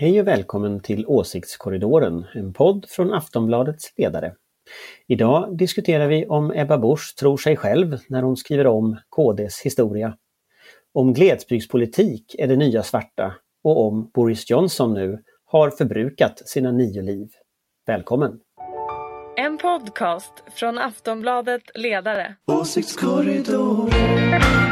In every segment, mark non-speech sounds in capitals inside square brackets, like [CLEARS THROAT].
Hej och välkommen till Åsiktskorridoren, en podd från Aftonbladets ledare. Idag diskuterar vi om Ebba Busch tror sig själv när hon skriver om KDs historia. Om glesbygdspolitik är det nya svarta och om Boris Johnson nu har förbrukat sina nio liv. Välkommen! En podcast från Aftonbladet Ledare. Åsiktskorridoren.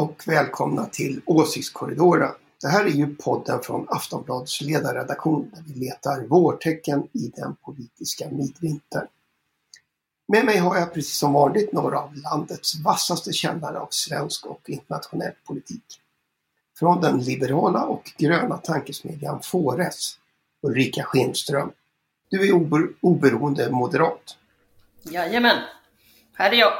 Och välkomna till Åsiktskorridoren. Det här är ju podden från Aftonbladets ledarredaktion där vi letar vårtecken i den politiska midvintern. Med mig har jag precis som vanligt några av landets vassaste kännare av svensk och internationell politik. Från den liberala och gröna tankesmedjan Fores, Ulrika Schenström. Du är ober oberoende moderat. Jajamän, här är jag.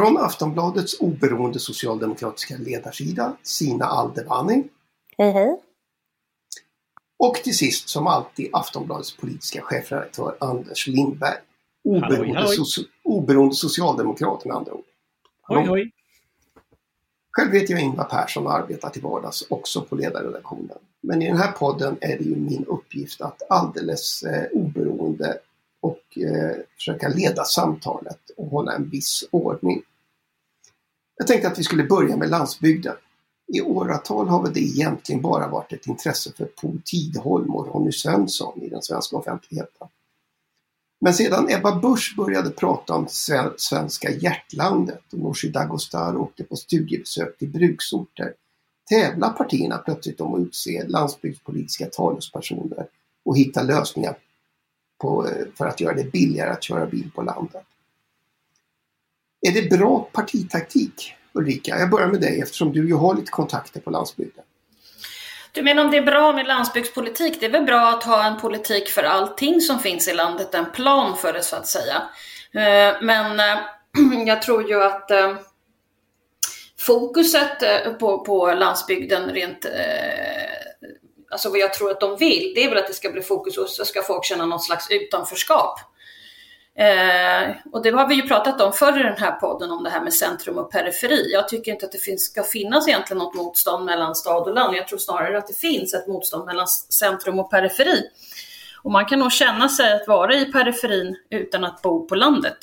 Från Aftonbladets oberoende socialdemokratiska ledarsida, Sina Aldevani. Hej hej! Och till sist som alltid Aftonbladets politiska chefredaktör Anders Lindberg. Oberoende, Halloj, halloj. soci- oberoende socialdemokrat med andra ord. Oj, oj. Själv heter jag Ingvar Persson och arbetar till vardags också på ledarredaktionen. Men i den här podden är det ju min uppgift att alldeles eh, oberoende och eh, försöka leda samtalet och hålla en viss ordning. Jag tänkte att vi skulle börja med landsbygden. I åratal har väl det egentligen bara varit ett intresse för Po Tidholm och Ronny Svensson i den svenska offentligheten. Men sedan Ebba Busch började prata om svenska hjärtlandet och Nooshi Dadgostar åkte på studiebesök till bruksorter tävlar partierna plötsligt om att utse landsbygdspolitiska talespersoner och hitta lösningar på, eh, för att göra det billigare att köra bil på landet. Är det bra partitaktik, Ulrika? Jag börjar med dig eftersom du ju har lite kontakter på landsbygden. Du menar om det är bra med landsbygdspolitik? Det är väl bra att ha en politik för allting som finns i landet, en plan för det så att säga. Eh, men eh, [CLEARS THROAT] jag tror ju att eh, fokuset på, på landsbygden rent Alltså vad jag tror att de vill, det är väl att det ska bli fokus och så ska folk känna något slags utanförskap. Eh, och det har vi ju pratat om förr i den här podden, om det här med centrum och periferi. Jag tycker inte att det finns, ska finnas egentligen något motstånd mellan stad och land. Jag tror snarare att det finns ett motstånd mellan centrum och periferi. Och man kan nog känna sig att vara i periferin utan att bo på landet.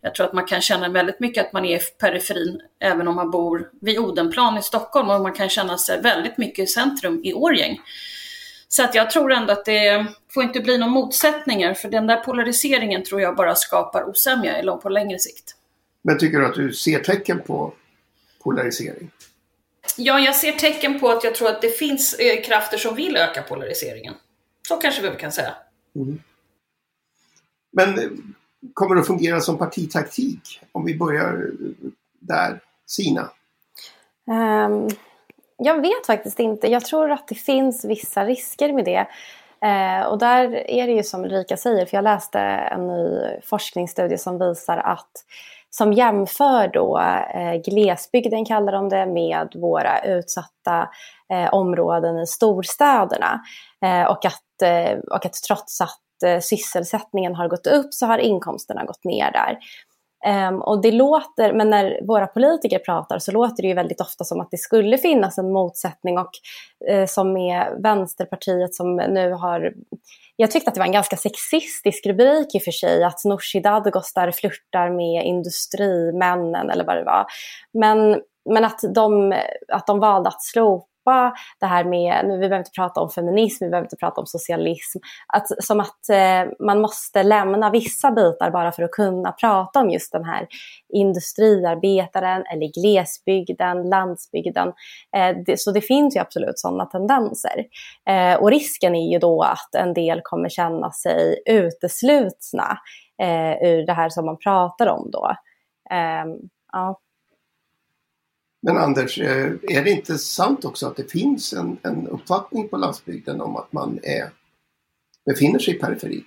Jag tror att man kan känna väldigt mycket att man är i periferin även om man bor vid Odenplan i Stockholm och man kan känna sig väldigt mycket i centrum i Årjäng. Så att jag tror ändå att det får inte bli några motsättningar för den där polariseringen tror jag bara skapar osämja på längre sikt. Men tycker du att du ser tecken på polarisering? Ja, jag ser tecken på att jag tror att det finns eh, krafter som vill öka polariseringen. Så kanske vi kan säga. Men eh, kommer det att fungera som partitaktik? Om vi börjar eh, där. Sina? Ehm, jag vet faktiskt inte. Jag tror att det finns vissa risker med det. Eh, och där är det ju som Ulrika säger, för jag läste en ny forskningsstudie som visar att som jämför då eh, glesbygden kallar de det med våra utsatta eh, områden i storstäderna. Eh, och, att, eh, och att trots att eh, sysselsättningen har gått upp så har inkomsterna gått ner där. Um, och det låter, men när våra politiker pratar så låter det ju väldigt ofta som att det skulle finnas en motsättning och uh, som med Vänsterpartiet som nu har jag tyckte att det var en ganska sexistisk rubrik i och för sig, att Nooshi Dadgostar flörtar med industrimännen eller vad det var. Men, men att, de, att de valde att slopa det här med, nu vi behöver inte prata om feminism, vi behöver inte prata om socialism, att, som att eh, man måste lämna vissa bitar bara för att kunna prata om just den här industriarbetaren eller glesbygden, landsbygden. Eh, det, så det finns ju absolut sådana tendenser. Eh, och risken är ju då att en del kommer känna sig uteslutna eh, ur det här som man pratar om då. Ehm, ja. Men Anders, eh, är det inte sant också att det finns en, en uppfattning på landsbygden om att man är, befinner sig i periferin?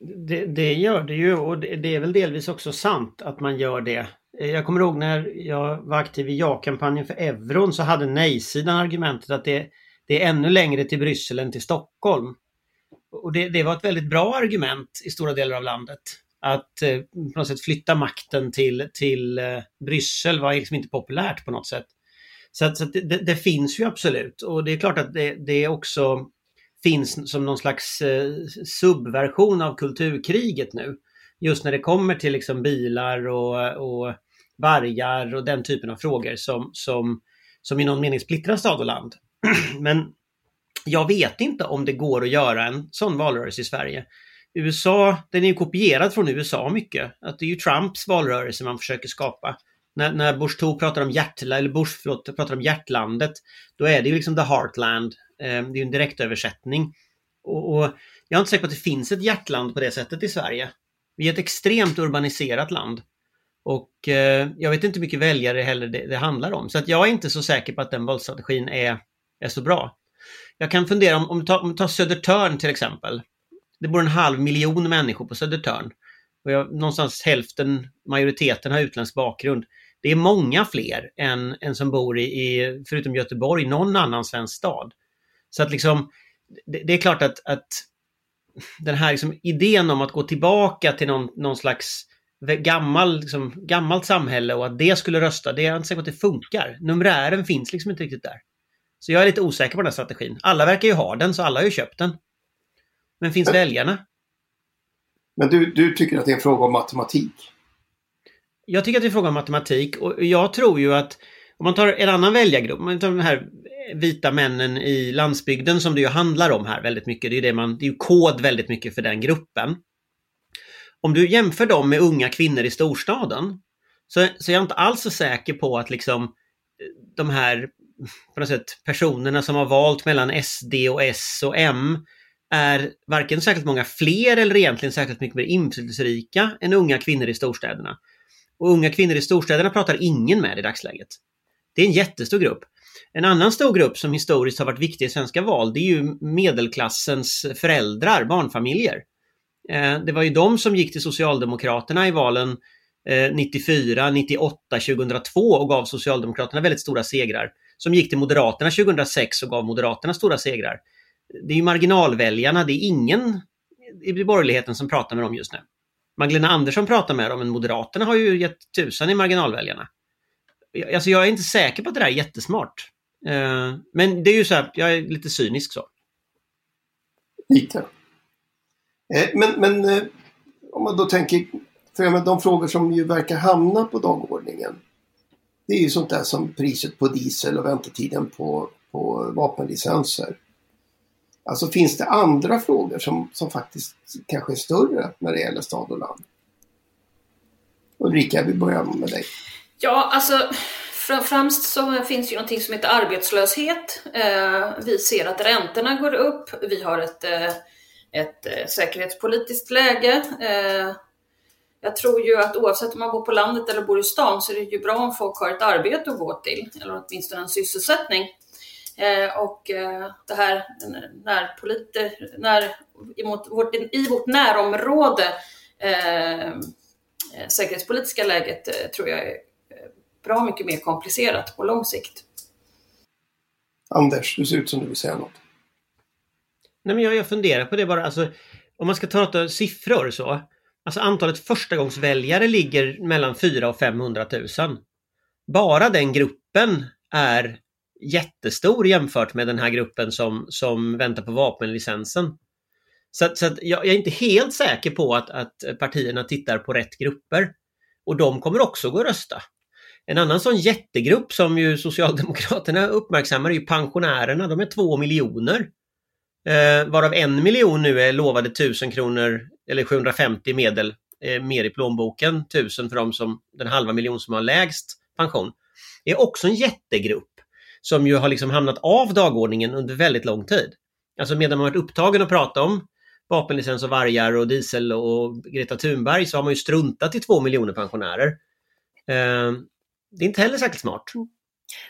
Det, det gör det ju och det, det är väl delvis också sant att man gör det. Eh, jag kommer ihåg när jag var aktiv i ja-kampanjen för euron så hade nej-sidan argumentet att det, det är ännu längre till Bryssel än till Stockholm. Och det, det, var ett väldigt bra argument i stora delar av landet. Att eh, på något sätt flytta makten till, till eh, Bryssel var liksom inte populärt på något sätt. Så, att, så att det, det, finns ju absolut och det är klart att det, det också finns som någon slags eh, subversion av kulturkriget nu. Just när det kommer till liksom bilar och, och vargar och den typen av frågor som, som, som i någon mening splittrar stad och land. [CLEARS THROAT] Men jag vet inte om det går att göra en sån valrörelse i Sverige. USA, den är ju kopierad från USA mycket. Att det är ju Trumps valrörelse man försöker skapa. När, när Bush 2 pratar om hjärtla, eller Bush förlåt, pratar om hjärtlandet, då är det ju liksom the heartland. Eh, det är ju en direktöversättning. Och, och jag är inte säker på att det finns ett hjärtland på det sättet i Sverige. Vi är ett extremt urbaniserat land. Och eh, jag vet inte hur mycket väljare heller det, det, handlar om. Så att jag är inte så säker på att den valstrategin är, är så bra. Jag kan fundera om, om, ta, om tar Södertörn till exempel. Det bor en halv miljon människor på Södertörn. Och jag, någonstans hälften, majoriteten har utländsk bakgrund. Det är många fler än, än som bor i, i, förutom Göteborg, någon annan svensk stad. Så att liksom, det, det är klart att, att den här liksom idén om att gå tillbaka till någon, någon slags gammal, liksom, gammalt samhälle och att det skulle rösta, det är jag inte säker på att det funkar. Numerären finns liksom inte riktigt där. Så jag är lite osäker på den här strategin. Alla verkar ju ha den, så alla har ju köpt den. Men finns väljarna? Men du, du tycker att det är en fråga om matematik? Jag tycker att det är en fråga om matematik och jag tror ju att om man tar en annan väljargrupp, man tar de här vita männen i landsbygden som det ju handlar om här väldigt mycket. Det är, det man, det är ju kod väldigt mycket för den gruppen. Om du jämför dem med unga kvinnor i storstaden så, så är jag inte alls så säker på att liksom de här på något sätt, personerna som har valt mellan SD och S och M är varken särskilt många fler eller egentligen särskilt mycket mer inflytelserika än unga kvinnor i storstäderna. Och unga kvinnor i storstäderna pratar ingen med i dagsläget. Det är en jättestor grupp. En annan stor grupp som historiskt har varit viktig i svenska val, det är ju medelklassens föräldrar, barnfamiljer. Eh, det var ju de som gick till Socialdemokraterna i valen 94, 98, 2002 och gav Socialdemokraterna väldigt stora segrar som gick till Moderaterna 2006 och gav Moderaterna stora segrar. Det är ju marginalväljarna, det är ingen i borgerligheten som pratar med dem just nu. Magdalena Andersson pratar med dem, men Moderaterna har ju gett tusan i marginalväljarna. Alltså jag är inte säker på att det där är jättesmart. Eh, men det är ju så här, jag är lite cynisk så. Lite. Eh, men, men eh, om man då tänker, för de frågor som ju verkar hamna på dagordningen det är ju sånt där som priset på diesel och väntetiden på, på vapenlicenser. Alltså finns det andra frågor som, som faktiskt kanske är större när det gäller stad och land? Ulrika, vi börjar med dig. Ja, alltså främst så finns ju någonting som heter arbetslöshet. Eh, vi ser att räntorna går upp. Vi har ett, eh, ett eh, säkerhetspolitiskt läge jag tror ju att oavsett om man bor på landet eller bor i stan så är det ju bra om folk har ett arbete att gå till, eller åtminstone en sysselsättning. Eh, och eh, det här när, politi- när emot vårt, i vårt närområde eh, säkerhetspolitiska läget eh, tror jag är eh, bra mycket mer komplicerat på lång sikt. Anders, du ser ut som du vill säga något. Nej, men jag, jag funderar på det bara. Alltså, om man ska ta siffror så. Alltså antalet förstagångsväljare ligger mellan 4 och 500 000. Bara den gruppen är jättestor jämfört med den här gruppen som, som väntar på vapenlicensen. Så, så jag, jag, är inte helt säker på att, att partierna tittar på rätt grupper. Och de kommer också gå och rösta. En annan sån jättegrupp som ju Socialdemokraterna uppmärksammar är ju pensionärerna. De är två miljoner. Eh, varav en miljon nu är lovade 1000 kronor eller 750 medel eh, mer i plånboken, 1000 för de som, den halva miljon som har lägst pension. Det är också en jättegrupp som ju har liksom hamnat av dagordningen under väldigt lång tid. Alltså medan man varit upptagen att prata om vapenlicens och vargar och diesel och Greta Thunberg så har man ju struntat i två miljoner pensionärer. Eh, det är inte heller särskilt smart.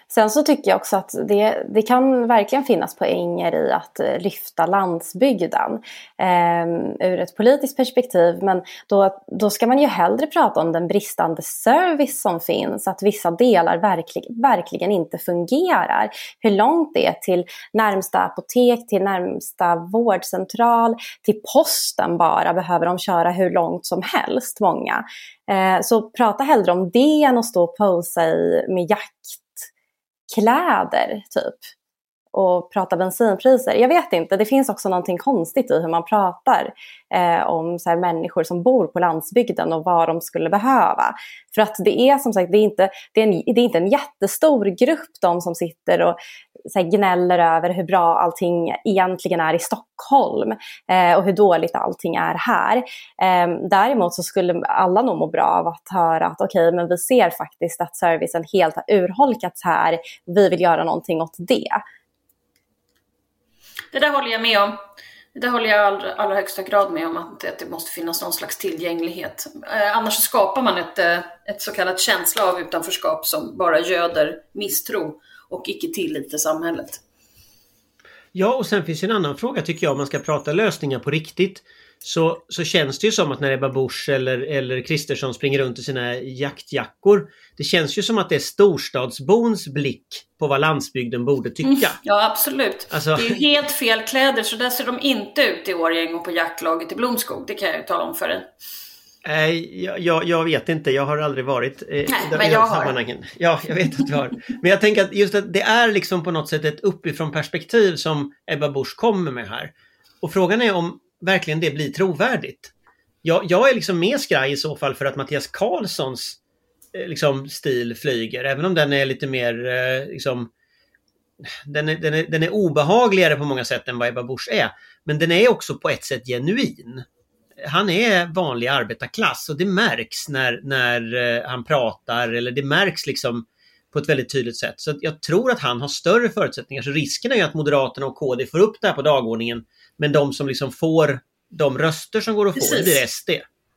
Sen så tycker jag också att det, det kan verkligen finnas poänger i att eh, lyfta landsbygden eh, ur ett politiskt perspektiv. Men då, då ska man ju hellre prata om den bristande service som finns, att vissa delar verklig, verkligen inte fungerar. Hur långt det är till närmsta apotek, till närmsta vårdcentral, till posten bara behöver de köra hur långt som helst, många. Eh, så prata hellre om det än att stå och posa i, med jakt kläder typ och prata bensinpriser. Jag vet inte, det finns också någonting konstigt i hur man pratar eh, om så här, människor som bor på landsbygden och vad de skulle behöva. För att det är som sagt, det är inte, det är en, det är inte en jättestor grupp de som sitter och så här, gnäller över hur bra allting egentligen är i Stockholm eh, och hur dåligt allting är här. Eh, däremot så skulle alla nog må bra av att höra att okej, okay, men vi ser faktiskt att servicen helt har urholkats här. Vi vill göra någonting åt det. Det där håller jag med om. Det där håller jag i allra, allra högsta grad med om, att, att det måste finnas någon slags tillgänglighet. Eh, annars skapar man ett, eh, ett så kallat känsla av utanförskap som bara göder misstro och icke tillit till samhället. Ja, och sen finns en annan fråga tycker jag om man ska prata lösningar på riktigt. Så, så känns det ju som att när Ebba Busch eller, eller Kristersson springer runt i sina jaktjackor. Det känns ju som att det är storstadsbons blick på vad landsbygden borde tycka. Mm, ja, absolut. Alltså... Det är ju helt fel kläder så där ser de inte ut i Årjäng och på jaktlaget i Blomskog. Det kan jag ju tala om för er. Nej, jag, jag, jag, vet inte. Jag har aldrig varit eh, Nej, i, men jag sammanhangen. Ja, jag vet att du har. Men jag tänker att just att det är liksom på något sätt ett uppifrån perspektiv som Ebba Busch kommer med här. Och frågan är om verkligen det blir trovärdigt. Jag, jag är liksom mer skraj i så fall för att Mattias Karlssons eh, liksom, stil flyger, även om den är lite mer eh, liksom, den är, den, är, den är obehagligare på många sätt än vad Ebba Busch är. Men den är också på ett sätt genuin. Han är vanlig arbetarklass och det märks när, när eh, han pratar eller det märks liksom på ett väldigt tydligt sätt. Så jag tror att han har större förutsättningar. Så risken är ju att Moderaterna och KD får upp det här på dagordningen men de som liksom får de röster som går att få, det blir SD.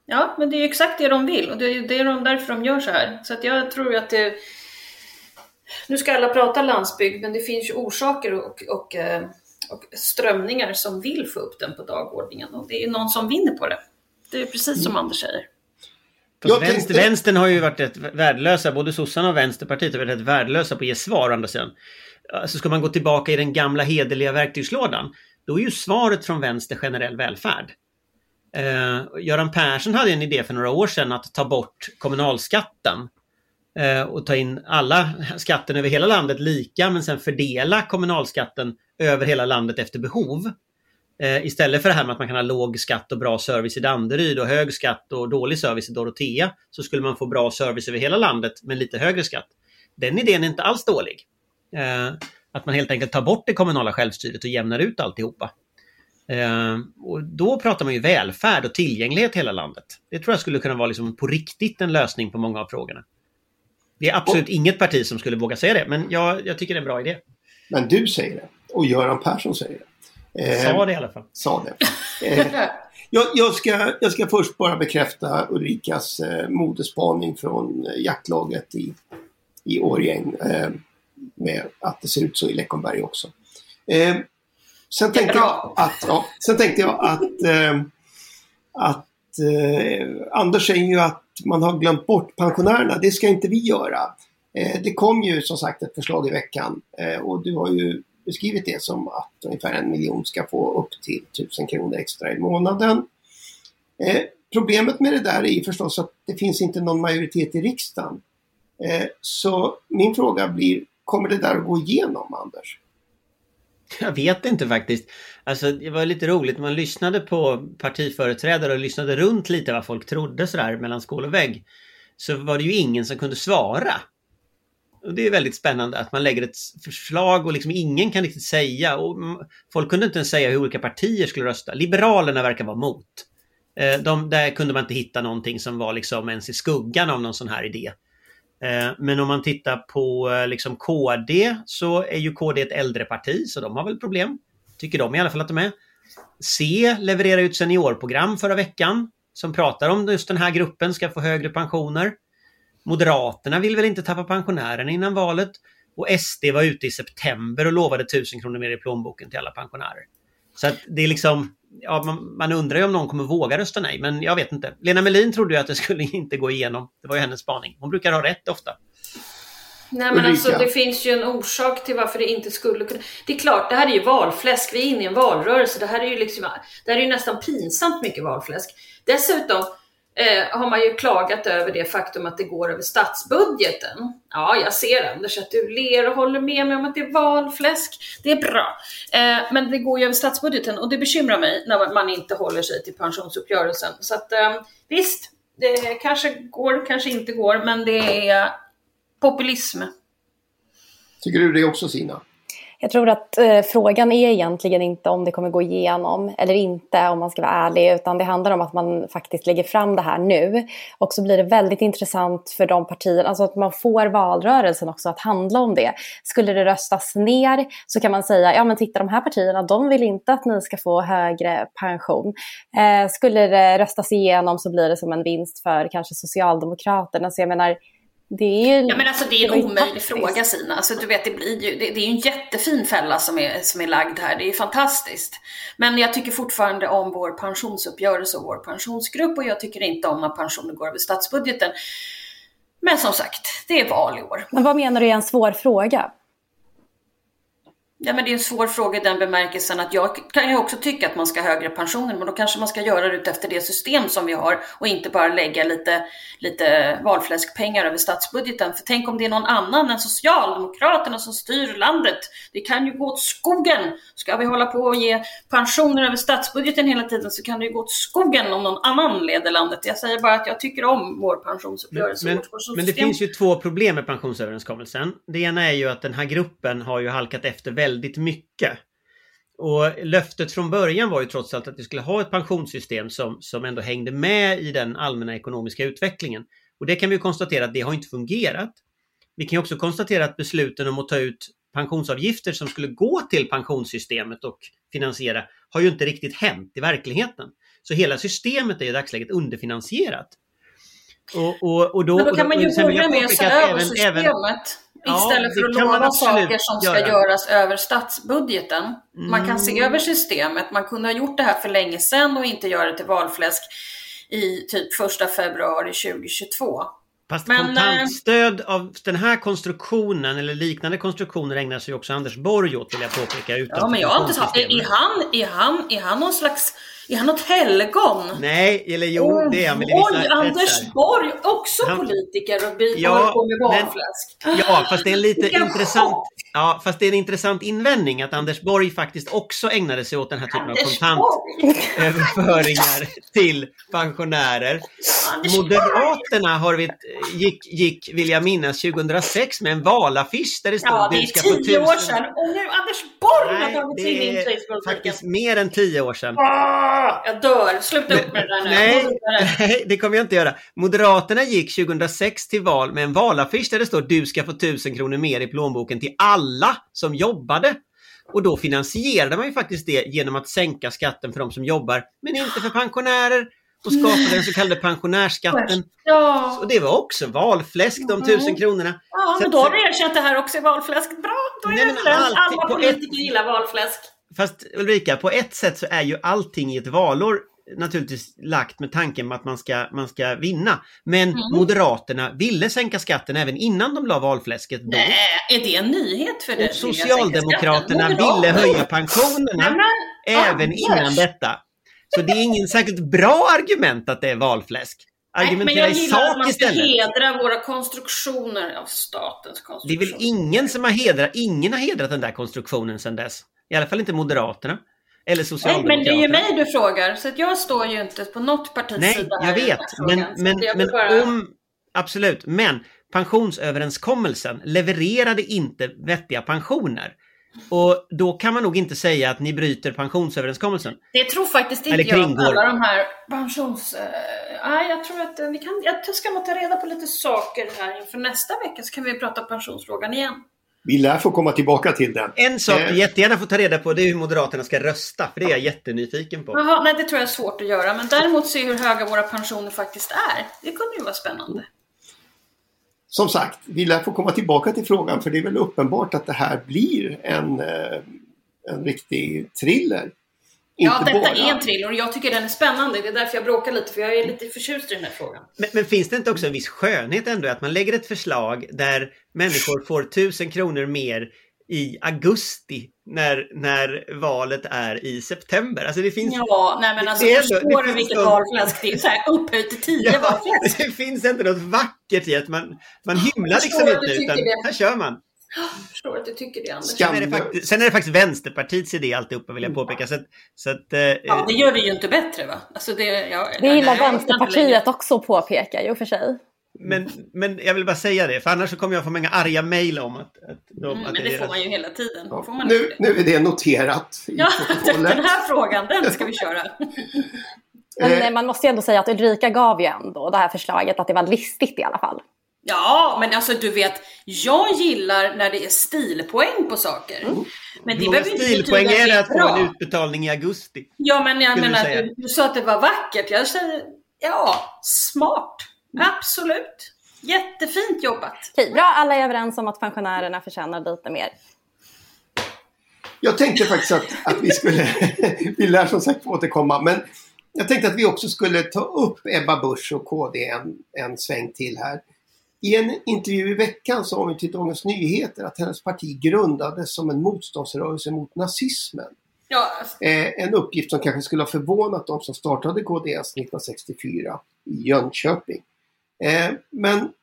Ja, men det är exakt det de vill och det är, det är de, därför de gör så här. Så att jag tror att det... Nu ska alla prata landsbygd, men det finns ju orsaker och, och, eh, och strömningar som vill få upp den på dagordningen och det är någon som vinner på det. Det är precis som Anders säger. Fast vänster, tänkte... Vänstern har ju varit rätt värdelösa, både sossarna och Vänsterpartiet har varit rätt värdelösa på att ge svar å andra sidan. Alltså ska man gå tillbaka i den gamla hederliga verktygslådan då är ju svaret från vänster generell välfärd. Eh, Göran Persson hade en idé för några år sedan att ta bort kommunalskatten eh, och ta in alla skatten över hela landet lika men sen fördela kommunalskatten över hela landet efter behov. Eh, istället för det här med att man kan ha låg skatt och bra service i Danderyd och hög skatt och dålig service i Dorotea så skulle man få bra service över hela landet med lite högre skatt. Den idén är inte alls dålig. Eh, att man helt enkelt tar bort det kommunala självstyret och jämnar ut alltihopa. Eh, och då pratar man ju välfärd och tillgänglighet i hela landet. Det tror jag skulle kunna vara liksom på riktigt en lösning på många av frågorna. Det är absolut och, inget parti som skulle våga säga det, men jag, jag, tycker det är en bra idé. Men du säger det och Göran Persson säger det. Eh, sa det i alla fall. Sa det. Eh, [LAUGHS] jag, jag, ska, jag ska först bara bekräfta Ulrikas eh, modespaning från eh, jaktlaget i, i Årjäng. Eh, med att det ser ut så i Läckomberg också. Eh, sen, tänkte jag att, ja, sen tänkte jag att, eh, att eh, Anders säger ju att man har glömt bort pensionärerna. Det ska inte vi göra. Eh, det kom ju som sagt ett förslag i veckan eh, och du har ju beskrivit det som att ungefär en miljon ska få upp till 1000 kronor extra i månaden. Eh, problemet med det där är ju förstås att det finns inte någon majoritet i riksdagen. Så min fråga blir, Kommer det där att gå igenom, Anders? Jag vet inte faktiskt. Alltså det var lite roligt, man lyssnade på partiföreträdare och lyssnade runt lite vad folk trodde sådär mellan skål och vägg. Så var det ju ingen som kunde svara. Och det är väldigt spännande att man lägger ett förslag och liksom ingen kan riktigt säga. Och folk kunde inte ens säga hur olika partier skulle rösta. Liberalerna verkar vara mot. Eh, de, där kunde man inte hitta någonting som var liksom ens i skuggan av någon sån här idé. Eh, men om man tittar på eh, liksom KD så är ju KD ett äldre parti så de har väl problem. Tycker de i alla fall att de är. C levererar ut seniorprogram förra veckan som pratar om just den här gruppen ska få högre pensioner. Moderaterna vill väl inte tappa pensionärerna innan valet. Och SD var ute i september och lovade 1000 kronor mer i plånboken till alla pensionärer. Så att det är liksom, ja, man, man undrar ju om någon kommer våga rösta nej, men jag vet inte. Lena Melin trodde ju att det skulle [LAUGHS] inte gå igenom. Det var ju hennes spaning. Hon brukar ha rätt ofta. Nej men alltså det finns ju en orsak till varför det inte skulle kunna... Det är klart, det här är ju valfläsk. Vi är inne i en valrörelse. Det här är ju liksom, det här är ju nästan pinsamt mycket valfläsk. Dessutom eh, har man ju klagat över det faktum att det går över statsbudgeten. Ja, jag ser Anders att du ler och håller med mig om att det är valfläsk. Det är bra. Eh, men det går ju över statsbudgeten och det bekymrar mig när man inte håller sig till pensionsuppgörelsen. Så att eh, visst, det kanske går, kanske inte går, men det är populism. Tycker du det också Sina? Jag tror att eh, frågan är egentligen inte om det kommer gå igenom eller inte om man ska vara ärlig utan det handlar om att man faktiskt lägger fram det här nu. Och så blir det väldigt intressant för de partierna, alltså att man får valrörelsen också att handla om det. Skulle det röstas ner så kan man säga, ja men titta de här partierna de vill inte att ni ska få högre pension. Eh, skulle det röstas igenom så blir det som en vinst för kanske Socialdemokraterna. Så jag menar, det är, ja, men alltså, det är en omöjlig fråga Sina. Alltså, du vet, det, blir ju, det, det är ju en jättefin fälla som är, som är lagd här. Det är fantastiskt. Men jag tycker fortfarande om vår pensionsuppgörelse och vår pensionsgrupp och jag tycker inte om när pensioner går över statsbudgeten. Men som sagt, det är val i år. Men vad menar du är en svår fråga? Ja, men det är en svår fråga i den bemärkelsen att jag kan ju också tycka att man ska ha högre pensioner, men då kanske man ska göra det efter det system som vi har och inte bara lägga lite, lite valfläskpengar över statsbudgeten. För tänk om det är någon annan än Socialdemokraterna som styr landet. Det kan ju gå åt skogen. Ska vi hålla på och ge pensioner över statsbudgeten hela tiden så kan det ju gå åt skogen om någon annan leder landet. Jag säger bara att jag tycker om vår pensionsuppgörelse. Men, men, men det finns ju två problem med pensionsöverenskommelsen. Det ena är ju att den här gruppen har ju halkat efter väldigt väldigt mycket. Och löftet från början var ju trots allt att vi skulle ha ett pensionssystem som, som ändå hängde med i den allmänna ekonomiska utvecklingen. Och det kan vi konstatera att det har inte fungerat. Vi kan också konstatera att besluten om att ta ut pensionsavgifter som skulle gå till pensionssystemet och finansiera har ju inte riktigt hänt i verkligheten. Så hela systemet är i dagsläget underfinansierat. Och, och, och då, Men då kan man ju börja med att se över systemet. Även, Istället för att lova saker som ska göra. göras över statsbudgeten. Mm. Man kan se mm. över systemet. Man kunde ha gjort det här för länge sedan och inte göra det till valfläsk i typ första februari 2022. Fast Men, kontantstöd av den här konstruktionen eller liknande konstruktioner ägnar sig också Anders Borg åt vill jag påpeka. Ja men jag har inte sagt, är han, är han, är han någon slags är han något helgon? Nej, eller jo, det är han väl i vissa Oj, Anders Borg, också han, politiker och ja, håller på med valfläsk. Ja, fast det är en lite intressant... Ja, fast det är en intressant invändning att Anders Borg faktiskt också ägnade sig åt den här typen Anders av kontantöverföringar [LAUGHS] till pensionärer. Moderaterna har vi, gick, gick, vill jag minnas, 2006 med en valaffisch där det stod Ja, det är tio år sedan och nu Anders Borg har tagit sig in i Facebook. faktiskt mer än tio år sedan. Ah! jag dör. Sluta upp med det där nu. Nej, nej, det kommer jag inte göra. Moderaterna gick 2006 till val med en valaffisch där det står du ska få tusen kronor mer i plånboken till alla som jobbade. Och då finansierade man ju faktiskt det genom att sänka skatten för de som jobbar, men inte för pensionärer och skapade den så kallade pensionärsskatten. Ja. Och det var också valfläsk, de tusen kronorna. Ja, men då har du erkänt det här också är valfläsk. Bra, då är nej, det Alla politiker ett... gillar valfläsk. Fast Ulrika, på ett sätt så är ju allting i ett valår naturligtvis lagt med tanken att man ska, man ska vinna. Men mm. Moderaterna ville sänka skatten även innan de la valfläsket. Då. Nej, är det en nyhet för dig? Och Socialdemokraterna ville höja pensionerna Nej, men, även Anders. innan detta. Så det är ingen särskilt bra argument att det är valfläsk. Argumentera Nej, men jag gillar att man istället. hedra våra konstruktioner av statens konstruktion. Det är väl ingen som har hedrat, ingen har hedrat den där konstruktionen sedan dess. I alla fall inte Moderaterna. Eller Socialdemokraterna. Nej, men det är ju mig du frågar, så jag står ju inte på något partis Nej, sida. Nej, jag vet. Men, men, men bara... om... Absolut, men pensionsöverenskommelsen levererade inte vettiga pensioner. Och då kan man nog inte säga att ni bryter pensionsöverenskommelsen. Det tror faktiskt inte jag alla de här pensions... Uh, nej, jag tror att vi kan... Jag ska nog ta reda på lite saker här inför nästa vecka så kan vi prata pensionsfrågan igen. Vi lär få komma tillbaka till den. En sak du eh. jättegärna får ta reda på det är hur Moderaterna ska rösta. För det är jag jättenyfiken på. Jaha, nej det tror jag är svårt att göra. Men däremot se hur höga våra pensioner faktiskt är. Det kunde ju vara spännande. som sagt, vi lär få komma tillbaka till frågan för det är väl uppenbart att det här blir en, eh, en riktig thriller. Ja, detta bara... är en thriller och jag tycker den är spännande. Det är därför jag bråkar lite, för jag är lite förtjust i den här frågan. Men, men finns det inte också en viss skönhet ändå att man lägger ett förslag där människor får tusen kronor mer i augusti när, när valet är i september. Alltså det finns... Ja, nej men alltså det förstår du vilket valfläsk det är? Så här upphöjt till tio ja, valfläsk. [LAUGHS] Det finns inte något vackert i att man, man hymlar liksom inte utan det. här kör man. Jag förstår att du tycker det Anders. Sen är det, faktiskt, sen är det faktiskt Vänsterpartiets idé alltihopa vill jag påpeka. Så att, så att, eh, ja, det gör det ju inte bättre va? Alltså det, ja, det gillar Vänsterpartiet också att påpeka i och för sig. Men, men jag vill bara säga det, för annars så kommer jag få många arga mejl om att... att, de, mm, att men det, det får man ju hela tiden. Ja. nu, nu är det noterat Ja, [LAUGHS] den här frågan, den ska vi köra. men eh. man måste ju ändå säga att Ulrika gav ju ändå det här förslaget att det var listigt i alla fall. Ja, men alltså du vet, jag gillar när det är stilpoäng på saker. Mm. Men det behöver inte stilpoäng är det att få en utbetalning i augusti? Ja, men jag menar, du, du, sa att det var vackert. Jag säger, ja, smart. Absolut. Jättefint jobbat. Okej, bra, alla är överens om att pensionärerna förtjänar lite mer. Jag tänkte faktiskt att, att vi skulle, [LAUGHS] vi lär som sagt återkomma, men jag tänkte att vi också skulle ta upp Ebba Busch och KD en, en sväng till här. I en intervju i veckan sa hon till Dagens Nyheter att hennes parti grundades som en motståndsrörelse mot nazismen. Ja. Eh, en uppgift som kanske skulle ha förvånat de som startade KDS 1964 i Jönköping. Eh, men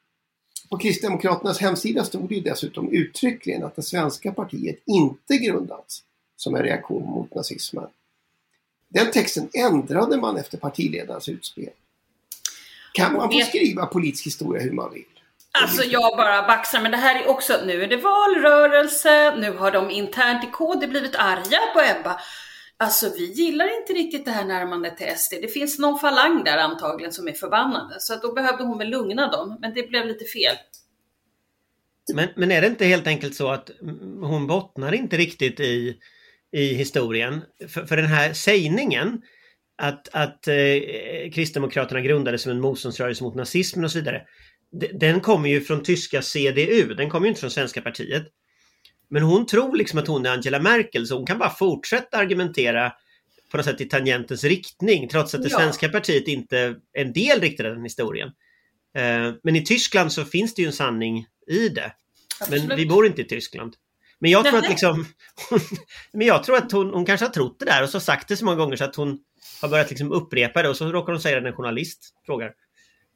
på Kristdemokraternas hemsida stod det dessutom uttryckligen att det svenska partiet inte grundats som en reaktion mot nazismen. Den texten ändrade man efter partiledarens utspel. Kan man få skriva politisk historia hur man vill? Alltså jag bara baxar, men det här är också, nu är det valrörelse, nu har de internt i KD blivit arga på Ebba. Alltså vi gillar inte riktigt det här närmandet till SD. Det finns någon falang där antagligen som är förbannade. Så att då behövde hon väl lugna dem. Men det blev lite fel. Men, men är det inte helt enkelt så att hon bottnar inte riktigt i, i historien? För, för den här sägningen att, att eh, Kristdemokraterna grundades som en motståndsrörelse mot nazismen och så vidare. Den kommer ju från tyska CDU, den kommer ju inte från svenska partiet. Men hon tror liksom att hon är Angela Merkel så hon kan bara fortsätta argumentera på något sätt i tangentens riktning trots att det ja. svenska partiet inte är en del riktigt av den historien. Eh, men i Tyskland så finns det ju en sanning i det. Absolut. Men vi bor inte i Tyskland. Men jag tror att liksom Men jag tror att hon, hon kanske har trott det där och så sagt det så många gånger så att hon har börjat liksom upprepa det och så råkar hon säga det när en journalist frågar.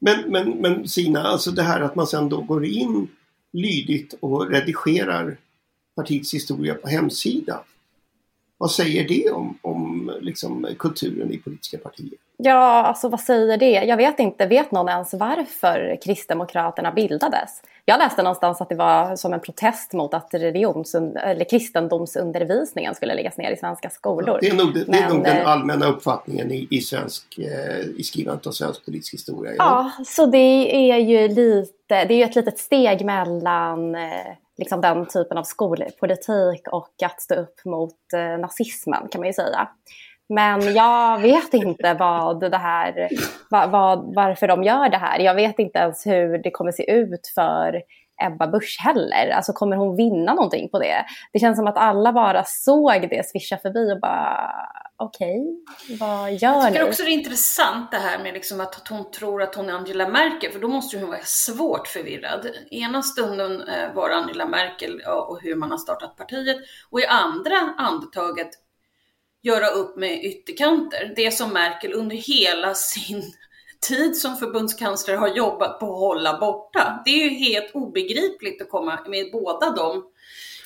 Men, men, men Sina, alltså det här att man sen då går in lydigt och redigerar partiets historia på hemsida. Vad säger det om, om liksom, kulturen i politiska partier? Ja, alltså vad säger det? Jag vet inte. Vet någon ens varför Kristdemokraterna bildades? Jag läste någonstans att det var som en protest mot att religions eller kristendomsundervisningen skulle läggas ner i svenska skolor. Ja, det är nog, det, Men, är nog den eh, allmänna uppfattningen i, i, svensk, eh, i skrivandet av svensk politisk historia. Ja. så det är ju lite, det är ju ett litet steg mellan eh, liksom den typen av skolpolitik och att stå upp mot eh, nazismen kan man ju säga. Men jag vet inte vad det här, vad, vad, varför de gör det här. Jag vet inte ens hur det kommer se ut för Ebba Busch heller. Alltså kommer hon vinna någonting på det? Det känns som att alla bara såg det svischa förbi och bara okej, okay, vad gör ni? Jag tycker också det är intressant det här med liksom att hon tror att hon är Angela Merkel, för då måste hon vara svårt förvirrad. Ena stunden eh, var Angela Merkel och hur man har startat partiet och i andra andetaget göra upp med ytterkanter. Det som Merkel under hela sin tid som förbundskansler har jobbat på att hålla borta. Det är ju helt obegripligt att komma med båda dem.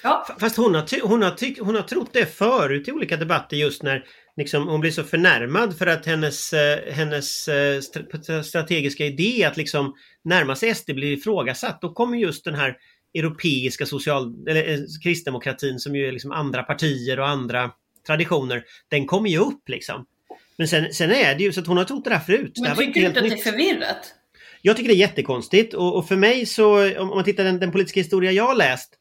Ja. Fast hon har, hon, har hon har trott det förut i olika debatter just när liksom, hon blir så förnärmad för att hennes, eh, hennes eh, strategiska idé att liksom närma sig SD blir ifrågasatt. Då kommer just den här europeiska social, eller, eh, kristdemokratin som ju är liksom andra partier och andra traditioner, den kommer ju upp liksom. Men sen, sen är det ju så att hon har trott det där förut. Men det tycker du inte att det är förvirrat? Jag tycker det är jättekonstigt och, och för mig så, om man tittar den, den politiska historia jag har läst,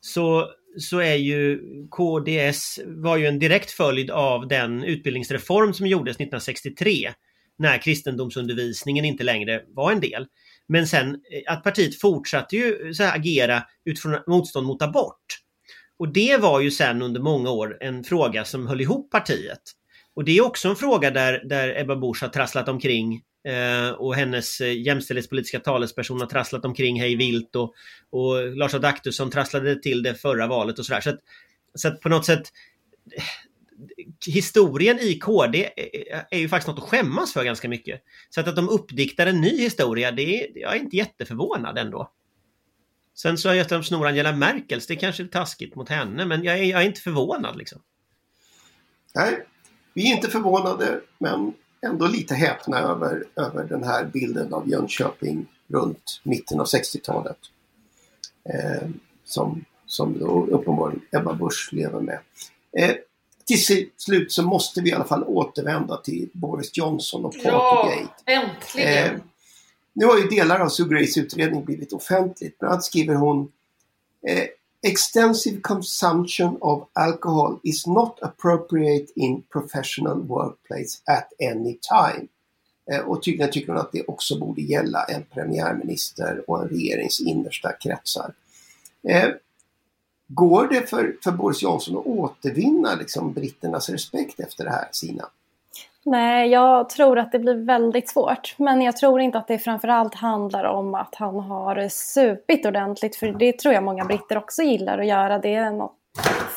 så, så är ju KDS var ju en direkt följd av den utbildningsreform som gjordes 1963. när kristendomsundervisningen inte längre var en del. Men sen eh, att partiet fortsatte ju så agera utifrån motstånd mot abort. Och det var ju sen under många år en fråga som höll ihop partiet. Och det är också en fråga där, där Ebba Busch har trasslat omkring eh, och hennes eh, jämställdhetspolitiska talesperson har trasslat omkring hej vilt och, och Lars Adaktusson trasslade till det förra valet och sådär. Så, att, så att på något sätt eh, historien i KD eh, är ju faktiskt något att skämmas för ganska mycket. Så att, att de uppdiktar en ny historia, det är, jag är inte jätteförvånad ändå. Sen så att de snor Angela Merkels, det är kanske är taskigt mot henne, men jag är, jag är inte förvånad liksom. Nej, vi är inte förvånade, men ändå lite häpna över, över den här bilden av Jönköping runt mitten av 60-talet. Eh, som, som då uppenbarligen Ebba Busch lever med. Eh, till slut så måste vi i alla fall återvända till Boris Johnson och Partygate. Ja, äntligen! Eh, nu har ju delar av Sue Grays utredning blivit offentligt. Bland annat skriver hon eh, Extensive consumption of alcohol is not appropriate in professional workplace at any time. Eh, och tydligen tycker hon att det också borde gälla en premiärminister och en regerings innersta kretsar. Eh, Går det för, för Boris Johnson att återvinna liksom, britternas respekt efter det här, Sina? Nej, jag tror att det blir väldigt svårt. Men jag tror inte att det framförallt handlar om att han har supit ordentligt. För det tror jag många britter också gillar att göra. Det är något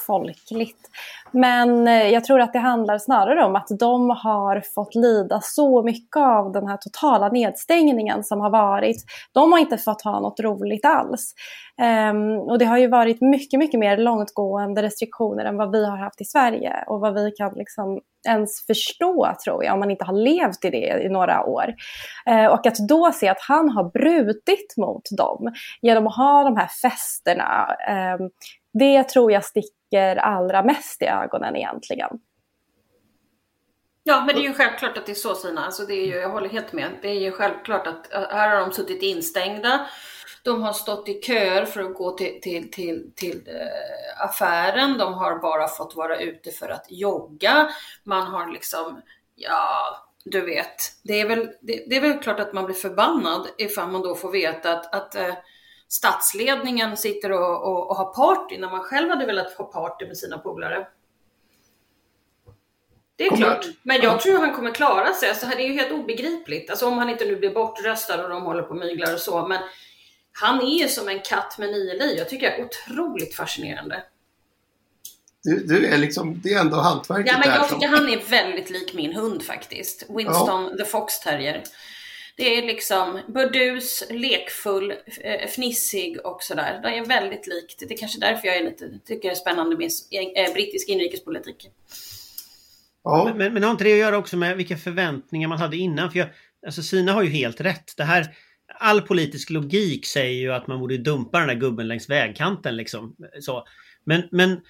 folkligt. Men eh, jag tror att det handlar snarare om att de har fått lida så mycket av den här totala nedstängningen som har varit. De har inte fått ha något roligt alls. Um, och det har ju varit mycket, mycket mer långtgående restriktioner än vad vi har haft i Sverige och vad vi kan liksom ens förstå tror jag om man inte har levt i det i några år. Uh, och att då se att han har brutit mot dem genom att ha de här festerna um, det tror jag sticker allra mest i ögonen egentligen. Ja, men det är ju självklart att det är så Sina. Alltså det är ju, jag håller helt med. Det är ju självklart att här har de suttit instängda. De har stått i köer för att gå till, till, till, till äh, affären. De har bara fått vara ute för att jogga. Man har liksom, ja, du vet. Det är väl, det, det är väl klart att man blir förbannad ifall man då får veta att, att äh, statsledningen sitter och, och, och har party när man själv hade velat ha party med sina polare. Det är kommer, klart. Men jag tror han kommer klara sig. Alltså, det är ju helt obegripligt. Alltså, om han inte nu blir bortröstad och de håller på och myglar och så. Men han är ju som en katt med nio liv. Jag tycker det är otroligt fascinerande. Du, du är liksom, det är ändå hantverket Ja, men jag tycker som... han är väldigt lik min hund faktiskt. Winston ja. the Fox Terrier. Det är liksom burdus, lekfull, eh, fnissig och sådär. Det är väldigt likt. Det är kanske därför jag är lite, tycker det är spännande med eh, brittisk inrikespolitik. Ja. Men, men, men har inte det att göra också med vilka förväntningar man hade innan? För jag, alltså Sina har ju helt rätt. Det här, all politisk logik säger ju att man borde dumpa den där gubben längs vägkanten liksom. Så. Men, men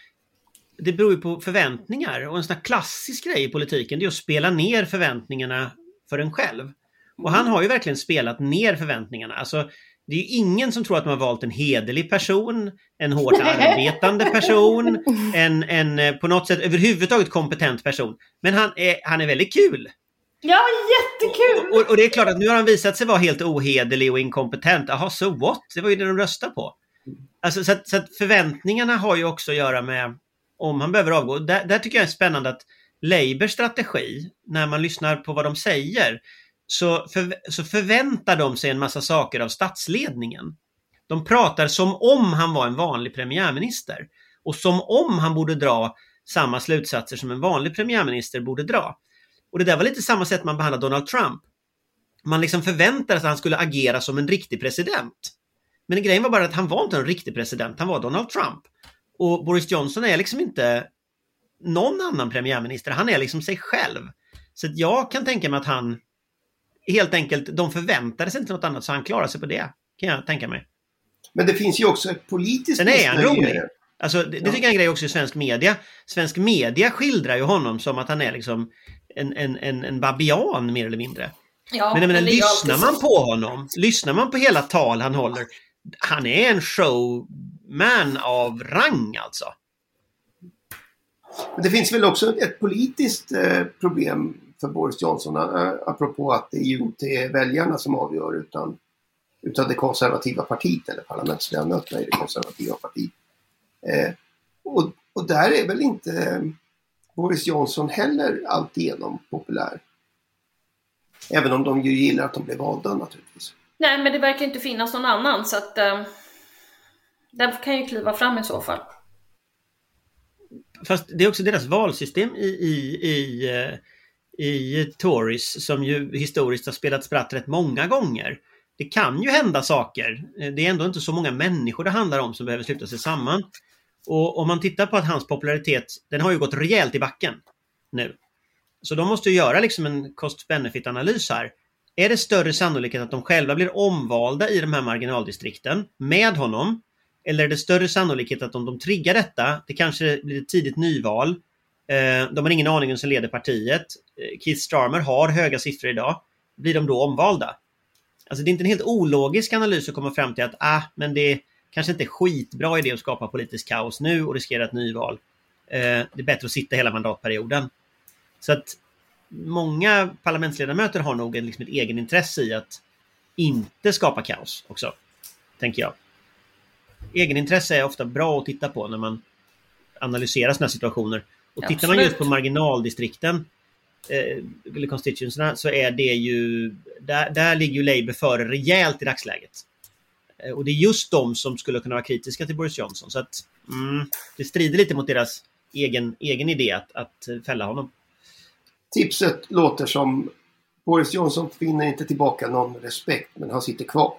det beror ju på förväntningar och en sån här klassisk grej i politiken det är att spela ner förväntningarna för en själv. Och han har ju verkligen spelat ner förväntningarna. Alltså, det är ju ingen som tror att man har valt en hederlig person, en hårt arbetande person, [LAUGHS] en, en eh, på något sätt överhuvudtaget kompetent person. Men han är, han är väldigt kul. Ja, jättekul! Och, och, och, det är klart att nu har han visat sig vara helt ohederlig och inkompetent. Jaha, so what? Det var ju det de röstade på. Alltså, så, att, så att förväntningarna har ju också att göra med om han behöver avgå. Där, där tycker jag är spännande att Labours strategi, när man lyssnar på vad de säger, så, för, så förväntar de sig en massa saker av statsledningen. De pratar som om han var en vanlig premiärminister och som om han borde dra samma slutsatser som en vanlig premiärminister borde dra. Och det där var lite samma sätt man behandlade Donald Trump. Man liksom förväntade sig att han skulle agera som en riktig president. Men grejen var bara att han var inte en riktig president, han var Donald Trump. Och Boris Johnson är liksom inte någon annan premiärminister, han är liksom sig själv. Så jag kan tänka mig att han helt enkelt, de förväntade sig inte något annat så han klarade sig på det. Kan jag tänka mig. Men det finns ju också ett politiskt Sen är han rolig. Alltså, det, det tycker jag är en grej också i svensk media. Svensk media skildrar ju honom som att han är liksom en, en, en, en babian mer eller mindre. Ja, men jag menar, lyssnar man på honom, lyssnar man på hela tal han håller, han är en showman av rang alltså. Det finns väl också ett politiskt eh, problem för Boris Johnson. Eh, apropå att det ju inte är väljarna som avgör utan, utan det konservativa partiet eller parlamentsledamöterna i det konservativa partiet. Eh, och, och där är väl inte Boris Johnson heller alltigenom populär. Även om de ju gillar att de blev valda naturligtvis. Nej, men det verkar inte finnas någon annan så att eh, den kan ju kliva fram i så fall. Fast det är också deras valsystem i, i, i, eh, i Tories som ju historiskt har spelat spratt rätt många gånger. Det kan ju hända saker. Det är ändå inte så många människor det handlar om som behöver sluta sig samman. Och om man tittar på att hans popularitet, den har ju gått rejält i backen nu. Så de måste ju göra liksom en cost-benefit analys här. Är det större sannolikhet att de själva blir omvalda i de här marginaldistrikten med honom? Eller är det större sannolikhet att om de triggar detta, det kanske blir ett tidigt nyval. Eh, de har ingen aning om vem som leder partiet. Eh, Keith Starmer har höga siffror idag. Blir de då omvalda? Alltså det är inte en helt ologisk analys att komma fram till att ah, men det kanske inte är skitbra idé att skapa politisk kaos nu och riskera ett nyval. Eh, det är bättre att sitta hela mandatperioden. Så att många parlamentsledamöter har nog en, liksom ett egenintresse i att inte skapa kaos också. Tänker jag. Egenintresse är ofta bra att titta på när man analyserar sådana här situationer. Och tittar man just på marginaldistrikten eh, eller constituencerna så är det ju där, där ligger ju Labour före rejält i dagsläget. Eh, och det är just de som skulle kunna vara kritiska till Boris Johnson. Så att mm, det strider lite mot deras egen, egen idé att, att fälla honom. Tipset låter som Boris Johnson finner inte tillbaka någon respekt men han sitter kvar.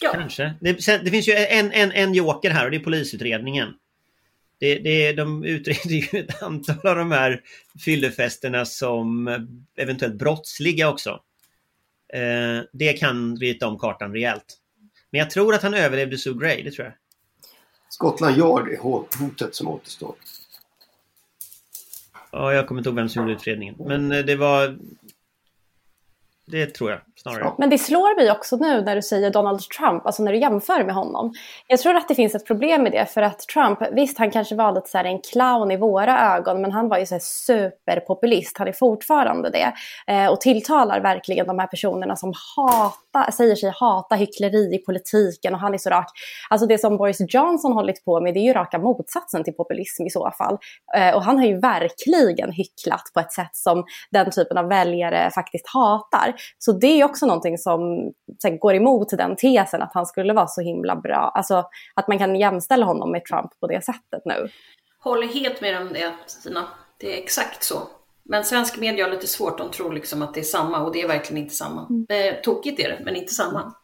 Ja. Kanske. Det, det, finns ju en, en, en joker här och det är polisutredningen. Det, det, de utreder ju ett antal av de här fyllefesterna som eventuellt brottsliga också. Eh, det kan rita om kartan rejält. Men jag tror att han överlevde Sue Gray, det tror jag. Scotland Yard är hotet som återstår. Ja, jag kommer inte ihåg vem som gjorde utredningen. Men eh, det var det tror jag snarare. Men det slår mig också nu när du säger Donald Trump, alltså när du jämför med honom. Jag tror att det finns ett problem med det för att Trump, visst han kanske var lite så här en clown i våra ögon men han var ju så här superpopulist, han är fortfarande det. Eh, och tilltalar verkligen de här personerna som hatar, säger sig hata hyckleri i politiken och han är så rak. Alltså det som Boris Johnson hållit på med det är ju raka motsatsen till populism i så fall. Eh, och han har ju verkligen hycklat på ett sätt som den typen av väljare faktiskt hatar. Så det är också någonting som här, går emot den tesen att han skulle vara så himla bra. Alltså att man kan jämställa honom med Trump på det sättet nu. Håller helt med om det Stina. Det är exakt så. Men svensk media har lite svårt, de tror liksom att det är samma och det är verkligen inte samma. Mm. Eh, tokigt är det, men inte samma.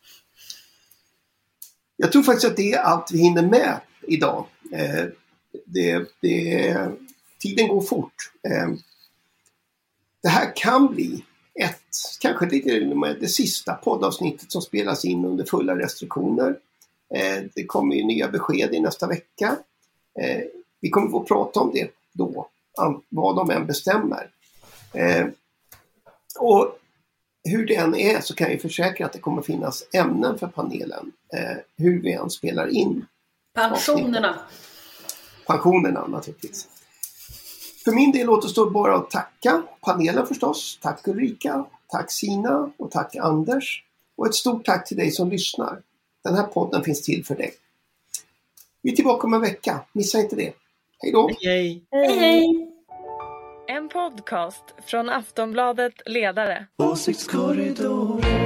Jag tror faktiskt att det är allt vi hinner med idag. Eh, det, det, tiden går fort. Eh, det här kan bli ett, kanske det, det sista poddavsnittet som spelas in under fulla restriktioner. Eh, det kommer ju nya besked i nästa vecka. Eh, vi kommer få prata om det då, vad de än bestämmer. Eh, och hur det än är så kan jag försäkra att det kommer finnas ämnen för panelen, hur vi än spelar in. Pensionerna. Pensionerna naturligtvis. För min del återstår bara att tacka panelen förstås. Tack Ulrika, tack Sina och tack Anders. Och ett stort tack till dig som lyssnar. Den här podden finns till för dig. Vi är tillbaka om en vecka. Missa inte det. Hej då! Hej, hej! hej. En podcast från Aftonbladet Ledare. Åsiktskorridoren